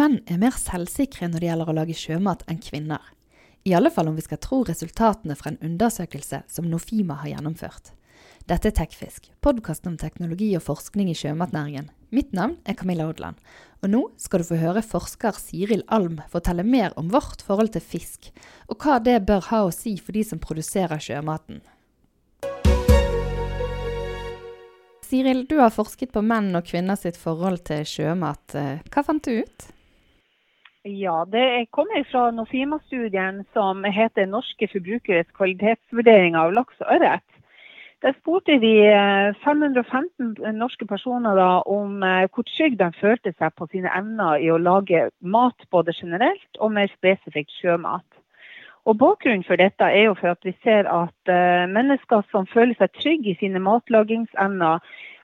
menn er mer selvsikre når det gjelder å lage sjømat enn kvinner. I alle fall om vi skal tro resultatene fra en undersøkelse som Nofima har gjennomført. Dette er Tekfisk, podkasten om teknologi og forskning i sjømatnæringen. Mitt navn er Camilla Odland, og nå skal du få høre forsker Siril Alm fortelle mer om vårt forhold til fisk, og hva det bør ha å si for de som produserer sjømaten. Siril, du har forsket på menn og kvinner sitt forhold til sjømat. Hva fant du ut? Ja, Det kommer fra Nofima-studien som heter 'Norske forbrukeres kvalitetsvurdering av laks og ørret'. Der spurte vi 515 eh, norske personer da, om eh, hvor trygge de følte seg på sine evner i å lage mat både generelt og mer spesifikt sjømat. Og Bakgrunnen for dette er jo for at vi ser at uh, mennesker som føler seg trygge i sine matlagingsevner,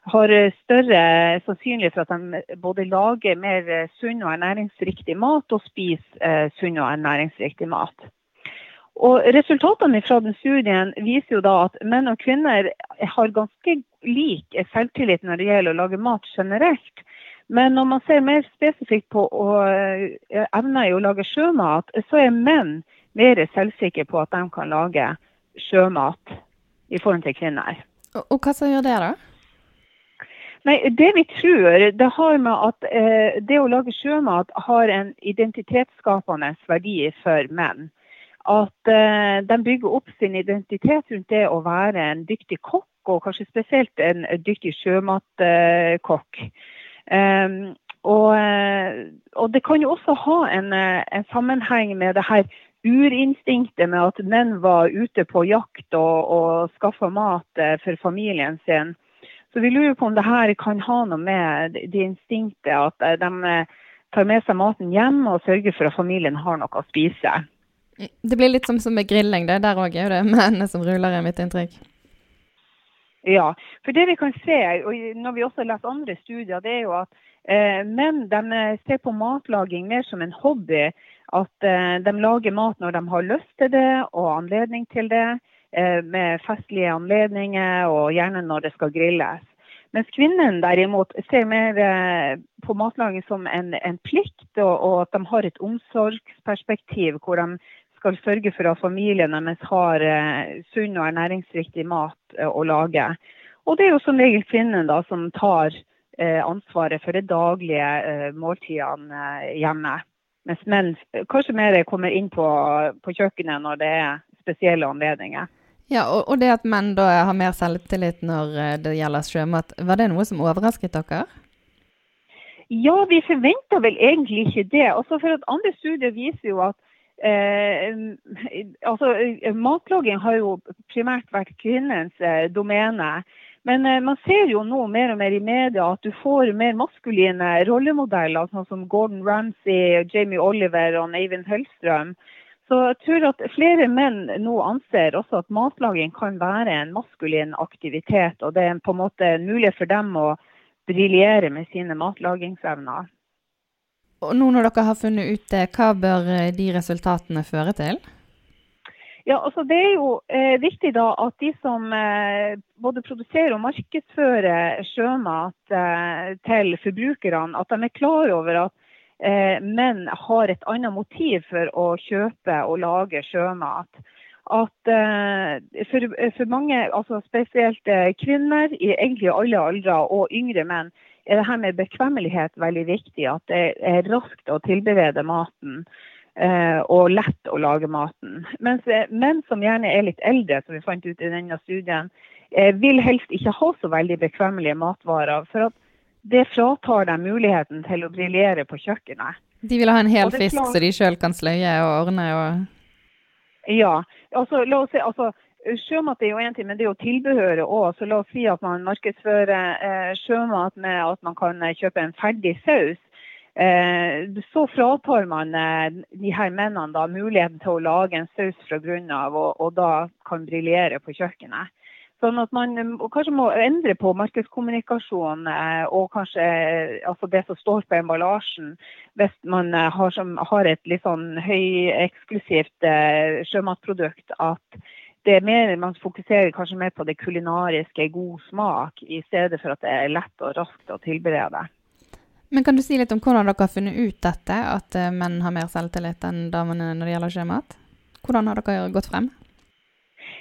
har større sannsynlighet for at de både lager mer sunn og ernæringsriktig mat og spiser eh, sunn og ernæringsriktig mat. Og Resultatene fra den studien viser jo da at menn og kvinner har ganske lik selvtillit når det gjelder å lage mat generelt. Men når man ser mer spesifikt på eh, evner i å lage sjømat, så er menn mer selvsikre på at de kan lage sjømat i forhold til kvinner. Og hva som gjør det, da? Nei, Det vi tror, det har med at eh, det å lage sjømat har en identitetsskapende verdi for menn. At eh, de bygger opp sin identitet rundt det å være en dyktig kokk, og kanskje spesielt en dyktig sjømatkokk. Eh, og, eh, og, det kan jo også ha en, eh, en sammenheng med det her urinstinktet med at menn var ute på jakt og, og skaffa mat eh, for familien sin. Så vi lurer på om det her kan ha noe med det instinktet at eh, de eh, tar med seg maten hjem og sørger for at familien har noe å spise. Det blir litt som, som med grilling. Det der òg er jo det mennene som ruller, er mitt inntrykk. Ja, for det vi kan se, og når vi også har lest andre studier, det er jo at eh, menn eh, ser på matlaging mer som en hobby. At eh, de lager mat når de har lyst til det og anledning til det. Eh, med festlige anledninger, og gjerne når det skal grilles. Mens kvinnen derimot ser mer eh, på matlaging som en, en plikt, og, og, at de har et omsorgsperspektiv hvor de skal sørge for at familien deres har uh, sunn og ernæringsriktig mat å lage. Og det er jo som regel kvinnen da, som tar ansvaret for de daglige måltidene hjemme. Mens menn kanskje mer kommer inn på, på kjøkkenet når det er spesielle anledninger. Ja, og, og, det at menn da har mer selvtillit når eh, det gjelder sjømat, var det noe som overrasket dere? Ja, vi forventa vel egentlig ikke det. Også for at Andre studier viser jo at eh, altså, matlaging har jo primært vært kvinnens eh, domene. Men eh, man ser jo nå mer og mer i media at du får mer maskuline rollemodeller, sånn som Gordon Ramsay, Jamie Oliver og Eivind Hellstrøm. Så jeg tror at flere menn nå anser også at matlaging kan være en maskulin aktivitet, og det er på en måte mulig for dem å briljere med sine matlagingsevner. Og nå når dere har funnet ut det, hva bør eh, de resultatene føre til? Ja, altså Det er jo eh, viktig da at de som eh, både produserer og markedsfører sjømat eh, til forbrukerne, at de er klar over at eh, men har et annet motiv for å kjøpe og lage sjømat. At eh, for, for, mange, altså spesielt eh, kvinner i egentlig alle aldre og yngre menn, er det her med bekvemmelighet veldig viktig. At det er raskt å tilberede maten eh, og lett å lage maten. Mens eh, menn som gjerne er litt eldre, som vi fant ut i denne studien, eh, vil helst ikke ha så veldig bekvemmelige matvarer. for at det fratar dem muligheten til å briljere på kjøkkenet. De vil ha en hel fisk så de sjøl kan sløye og ordne og Ja. Altså, la oss si, altså, Sjømat er jo én ting, men det er jo tilbehøret òg. Så la oss si at man markedsfører eh, sjømat med at man kan eh, kjøpe en ferdig saus. Eh, så fratar man eh, de her mennene da muligheten til å lage en saus fra grunnen av, og, og da kan briljere på kjøkkenet. Sånn at man eh, kanskje må endre på markedskommunikasjonen eh, og kanskje eh, altså det som står på emballasjen, hvis man har, som, har et litt sånn høyeksklusivt sjømatprodukt. At det er mer, man fokuserer kanskje mer på det kulinariske, god smak, i stedet for at det er lett og raskt å tilberede. Men kan du si litt om hvordan dere har funnet ut dette, at eh, menn har mer selvtillit enn damene når det gjelder sjømat? Hvordan har dere gått frem?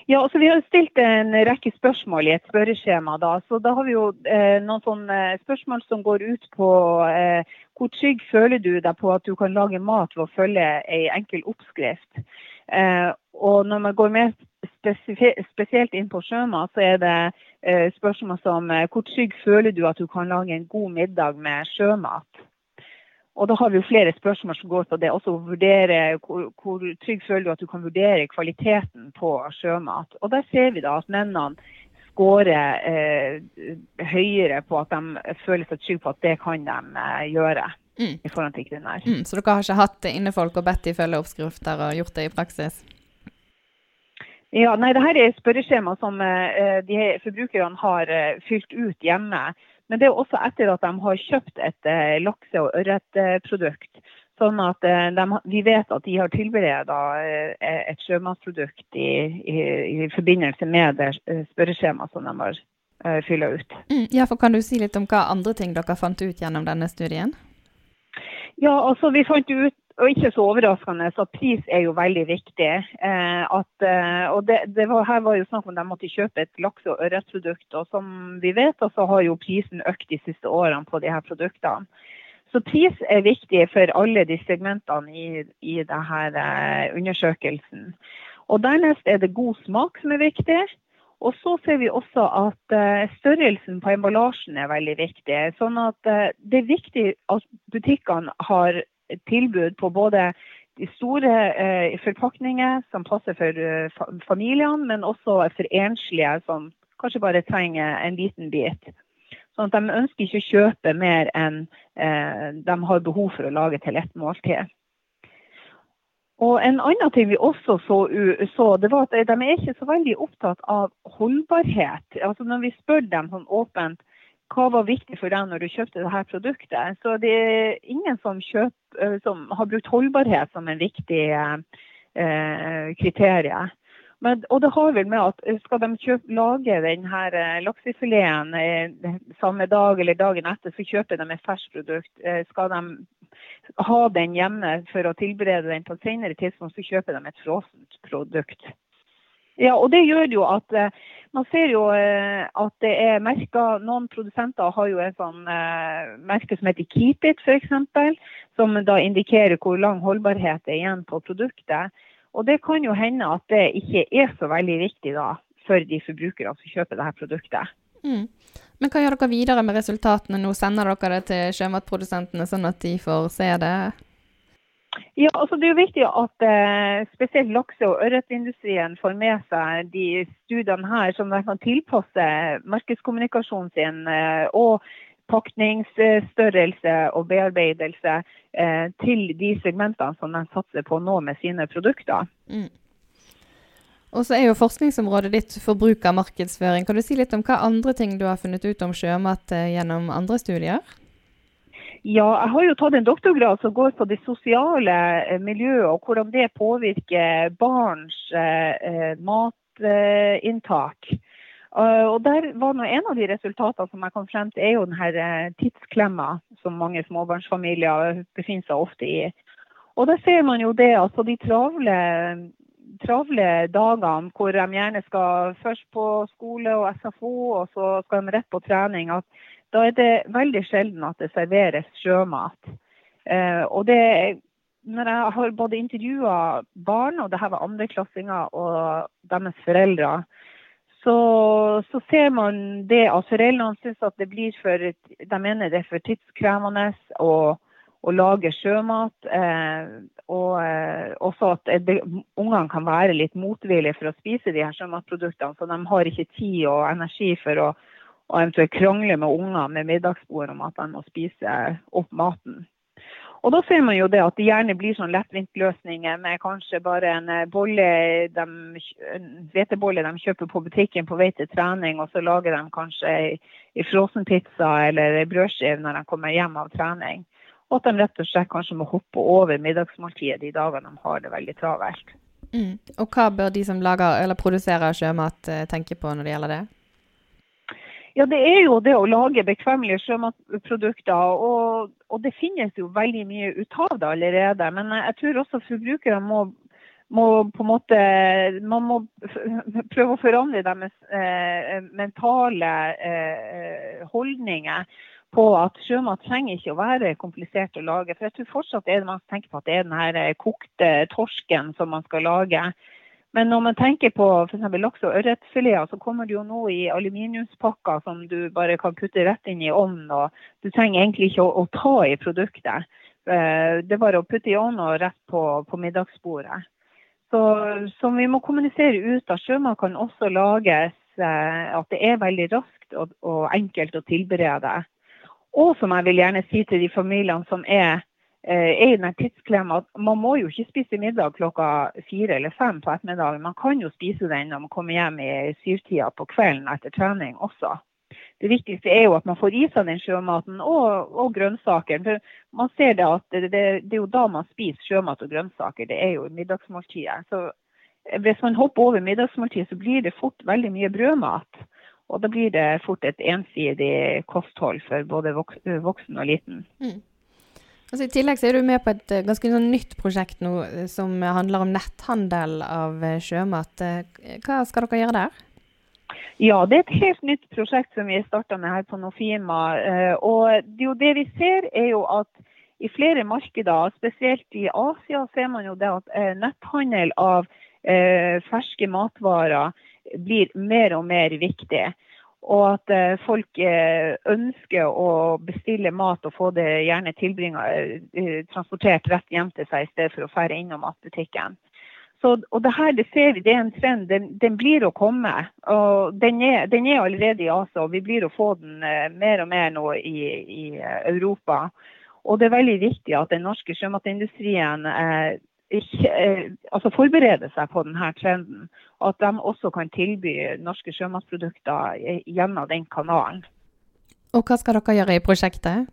Ja, altså Vi har stilt en rekke spørsmål i et spørreskjema. da, så da har vi jo eh, noen sånne spørsmål som går ut på eh, hvor trygg føler du deg på at du kan lage mat ved å følge en enkel oppskrift. Eh, og når man går mer spesielt inn på sjømat, så er det eh, spørsmål som eh, hvor trygg føler du at du kan lage en god middag med sjømat? Og da har vi jo flere spørsmål som går på det. Også vurdere hvor, hvor trygg føler du at du kan vurdere kvaliteten på sjømat. Og der ser vi da at mennene skårer eh, høyere på at de føler seg trygge på at det kan de eh, gjøre. Mm. i forhold til kvinner. Mm, så dere har ikke hatt innefolk og bedt de følge oppskrifter og gjort det i praksis? Ja, nei, det her er spørreskjema som eh, de forbrukerne har eh, fylt ut hjemme. Men det er også etter at de har kjøpt et eh, lakse- og ørretprodukt. Sånn at eh, de, vi vet at de har tilbereda eh, et sjømatprodukt i, i, i, forbindelse med det spørreskjemaet som de har fylla ut. Mm, ja, for Kan du si litt om hva andre ting dere fant ut gjennom denne studien? Ja, altså Vi fant ut og ikke så overraskende, så pris er jo veldig viktig. Eh, at, eh, og det, det var, Her var jo snakk om de måtte kjøpe et lakse- og ørretprodukt. Og som vi vet, så har jo prisen økt de siste årene på de her produktene. Så pris er viktig for alle de segmentene i, i denne eh, undersøkelsen. Og Dernest er det god smak som er viktig. Og så ser vi også at uh, størrelsen på emballasjen er veldig viktig. Sånn at det er viktig at butikkene har tilbud på både de store eh, forpakninger som passer for familiene, men også for enslige som kanskje bare trenger en liten bit. Sånn at De ønsker ikke å kjøpe mer enn de har behov for å lage til ett måltid. Og En annen ting vi også så, så, det var at de er ikke så veldig opptatt av holdbarhet. Altså Når vi spør dem sånn åpent hva var viktig for deg når du kjøpte dette produktet, så det er ingen som, kjøp, eh, som har brukt holdbarhet som en viktig eh, kriterium. Men, og det har vel med at eh, skal de kjøpe, lage denne eh, laksefileten samme dag eller dagen etter, så kjøper de et ferskt produkt. Skal de ha den hjemme for å tilberede den på et senere tidspunkt, så kjøper de et frossent produkt. Ja, og det gjør jo at eh, man ser jo at det er merker Noen produsenter har jo en sånn merke som heter Keep It, f.eks. Som da indikerer hvor lang holdbarhet er igjen på produktet. Og det kan jo hende at det ikke er så veldig viktig da, for de forbrukerne som kjøper dette produktet. Mm. Men hva gjør dere videre med resultatene nå? Sender dere det til sjømatprodusentene, sånn at de får se det? Ja, altså Det er jo viktig at eh, spesielt lakse- og ørretindustrien får med seg de studiene her, som de kan tilpasse markedskommunikasjonen sin eh, og pakningsstørrelse og bearbeidelse eh, til de segmentene som de satser på nå med sine produkter. Mm. Og så er jo forskningsområdet ditt forbrukermarkedsføring. Kan du si litt om hva andre ting du har funnet ut om sjømat eh, gjennom andre studier? Ja, jeg har jo tatt en doktorgrad som går på det sosiale eh, miljøet og hvordan det påvirker barns eh, matinntak. Eh, og der var nå En av de resultatene som jeg kom frem til, er jo denne uh, tidsklemma som mange småbarnsfamilier befinner seg ofte i. Og Der ser man jo det at på de travle, travle dagene hvor de gjerne skal først på skole og SFO, og så skal de rett på trening, at da er det veldig sjelden at det serveres sjømat. Uh, og det når jeg har både intervjua barn, og det her var andreklassinger og deres foreldre, så, så, ser man det at foreldrene syns at det blir for De mener det er for tidskrevende å, å lage sjømat. Eh, og eh, også at ungene kan være litt motvillige for å spise de her sjømatproduktene. Så de har ikke tid og energi for å, å eventuelt krangle med unger med middagsbord om at de må spise opp maten. Og da ser man jo det at det gjerne blir sånn lettvintløsninger med kanskje bare en eh, bolle, de, de kjøper på butikken på vei til trening, og så lager de kanskje ei frossenpizza eller ei brødskive når de kommer hjem av trening. Og at de rett og slett kanskje må hoppe over middagsmåltidet de dagene de har det veldig travelt. Mm. Og hva bør de som lager eller produserer sjømat eh, tenke på når det gjelder det? Ja, det er jo det å lage bekvemmelige sjømatprodukter. Og, og, det finnes jo veldig mye ut av det allerede. Men jeg tror også forbrukere må, må på en måte Man må prøve å forandre deres eh, mentale eh, holdninger på at sjømat trenger ikke å være komplisert å lage. For jeg tror fortsatt er det man tenker på at det er den her kokte torsken som man skal lage. Men når man tenker på f.eks. laks- og ørretfileter, så kommer det jo nå i aluminiumspakker som du bare kan putte rett inn i ovnen. og Du trenger egentlig ikke å, å ta i produktet. Eh, det er bare å putte i ovnen og rett på, på middagsbordet. Så, så, vi må kommunisere ut at sjømat kan også lages eh, at det er veldig raskt og, og enkelt å tilberede. Og som jeg vil gjerne si til de familiene som er er i den tidsklemma at man må jo ikke spise middag klokka fire eller fem på ettermiddagen. Man kan jo spise den når man kommer hjem i syvtida på kvelden etter trening også. Det viktigste er jo at man får i seg den sjømaten og, og grønnsaker. For man ser det at det, det, det, er jo da man spiser sjømat og grønnsaker. Det er jo middagsmåltidet. Så hvis man hopper over middagsmåltidet, så blir det fort veldig mye brødmat. Og da blir det fort et ensidig kosthold for både voksen og liten. Mm. Altså, I tillegg så er du med på et uh, ganske sånn nytt prosjekt nå uh, som handler om netthandel av uh, sjømat. hva skal dere gjøre der? Ja, det er et helt nytt prosjekt som vi har starta med her på Nofima. og det vi ser er jo at i flere markeder, spesielt i Asia, ser man jo det at netthandel av ferske matvarer blir mer og mer viktig. Og at eh, folk eh, ønsker å bestille mat og få det gjerne eh, transportert rett hjem til seg, i stedet for å fære innom matbutikken. Så, og det her det ser vi, det er en trend. Den, den blir å komme. og den er, den er, allerede i Asia, og vi blir å få den mer og mer nå i, i Europa. Og det er veldig viktig at den norske sjømatindustrien eh, ikke, eh, altså forbereder seg på denne trenden. Og at de også kan tilby norske sjømatprodukter gjennom den kanalen. Og hva skal dere gjøre i prosjektet?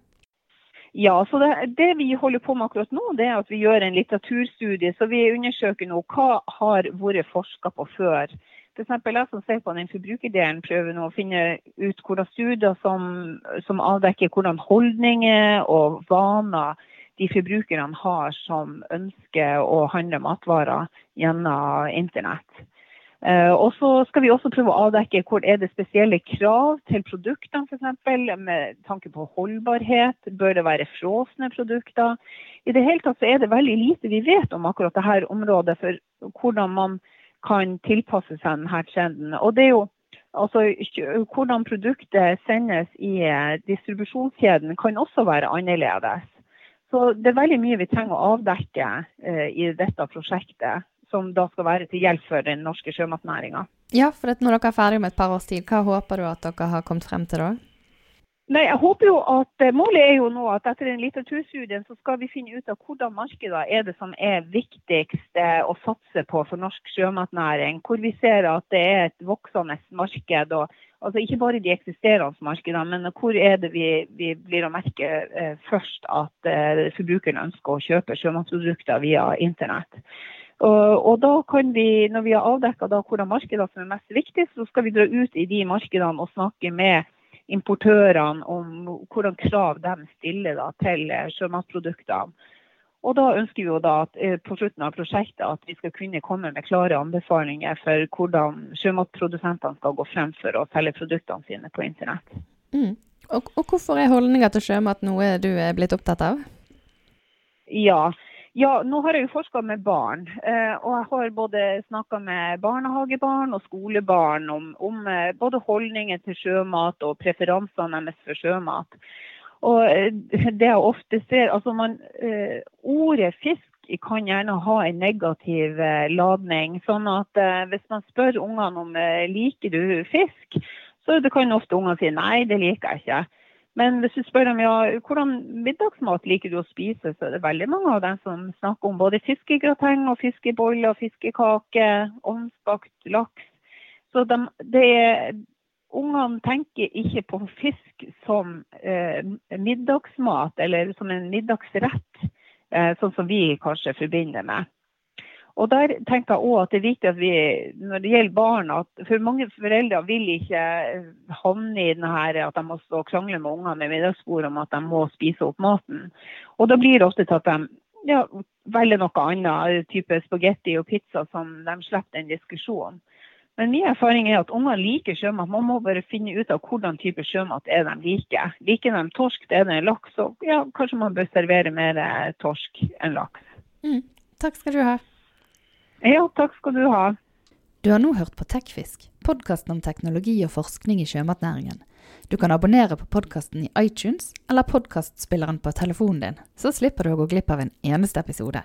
Ja, så det, det, vi holder på med akkurat nå, det er at vi gjør en litteraturstudie. Så vi undersøker nå hva har vært forska på før. F.eks. jeg som ser på den forbrukerdelen, prøver nå å finne ut hvordan studier som, som avdekker hvordan holdninger og vaner de forbrukerne har som ønsker å handle matvarer gjennom internett. Uh, og så skal vi også prøve å avdekke hvor er det spesielle krav til produktene, f.eks. med tanke på holdbarhet. Bør det være frosne produkter? I det hele tatt så er det veldig lite vi vet om akkurat dette området for hvordan man kan tilpasse seg denne trenden. Og det er jo Altså, hvordan produktet sendes i eh, distribusjonskjeden kan også være annerledes. Så det er veldig mye vi trenger å avdekke eh, i dette prosjektet, som da skal være til hjelp for den norske sjømatnæringa. Ja, for når dere er ferdig om et par års tid, hva håper du at dere har kommet frem til da? Nei, jeg håper jo at eh, Målet er jo nå at etter den litteraturstudien så skal vi finne ut av hvordan markeder er det som er viktigst å satse på for norsk sjømatnæring. Hvor vi ser at det er et voksende marked. og altså Ikke bare de eksisterende markedene, men hvor er det vi, vi blir å merke eh, først at eh, forbrukerne ønsker å kjøpe sjømatprodukter via internett. Og, da kan vi, Når vi har avdekka hvordan markedene som er mest viktige, så skal vi dra ut i de markedene og snakke med importørene om hvordan krav de stiller da, til eh, sjømatproduktene. Og da ønsker vi jo da at eh, på slutten av prosjektet at vi skal kunne komme med klare anbefalinger for hvordan sjømatprodusentene skal gå frem for å selge produktene sine på internett. Mm. Og, og, hvorfor er holdninga til sjømat noe du er blitt opptatt av? Ja, ja, nå har jeg jo forska med barn. Eh, og jeg har både snakka med barnehagebarn og skolebarn om, om eh, både holdninger til sjømat og preferansene deres for sjømat. Og eh, det jeg ofte ser, altså man, Ordet fisk kan gjerne ha en negativ ladning. sånn at Hvis man spør ungene om liker du fisk, så kan ofte ungene si nei, det liker jeg ikke. Men hvis du spør dem ja, hvordan middagsmat liker du å spise, så er det veldig mange av dem som snakker om både fiskegrateng og fiskeboller, fiskekake, ovnsbakt laks. Så de, det, er, ungene tenker ikke på fisk som eh, middagsmat eller som en middagsrett, eh, sånn som vi kanskje forbinder med. Og der tenker jeg også at det er viktig at vi, når det gjelder barn, at for mange foreldre vil ikke havne i denne her at de må stå og krangle med ungene ved middagsbordet om at de må spise opp maten. Og da blir det ofte til at de ja, velger noe annet, type spagetti og pizza, som de slipper den diskusjonen. Men min erfaring er at unger liker sjømat. Man må bare finne ut av hvordan type sjømat er de liker. Liker de torsk, det er det laks, så ja, kanskje man bør servere mer torsk enn laks. Mm. Takk skal du ha. Ja, takk skal du ha. Du har nå hørt på Tekfisk, podkasten om teknologi og forskning i sjømatnæringen. Du kan abonnere på podkasten i iTunes eller podkastspilleren på telefonen din, så slipper du å gå glipp av en eneste episode.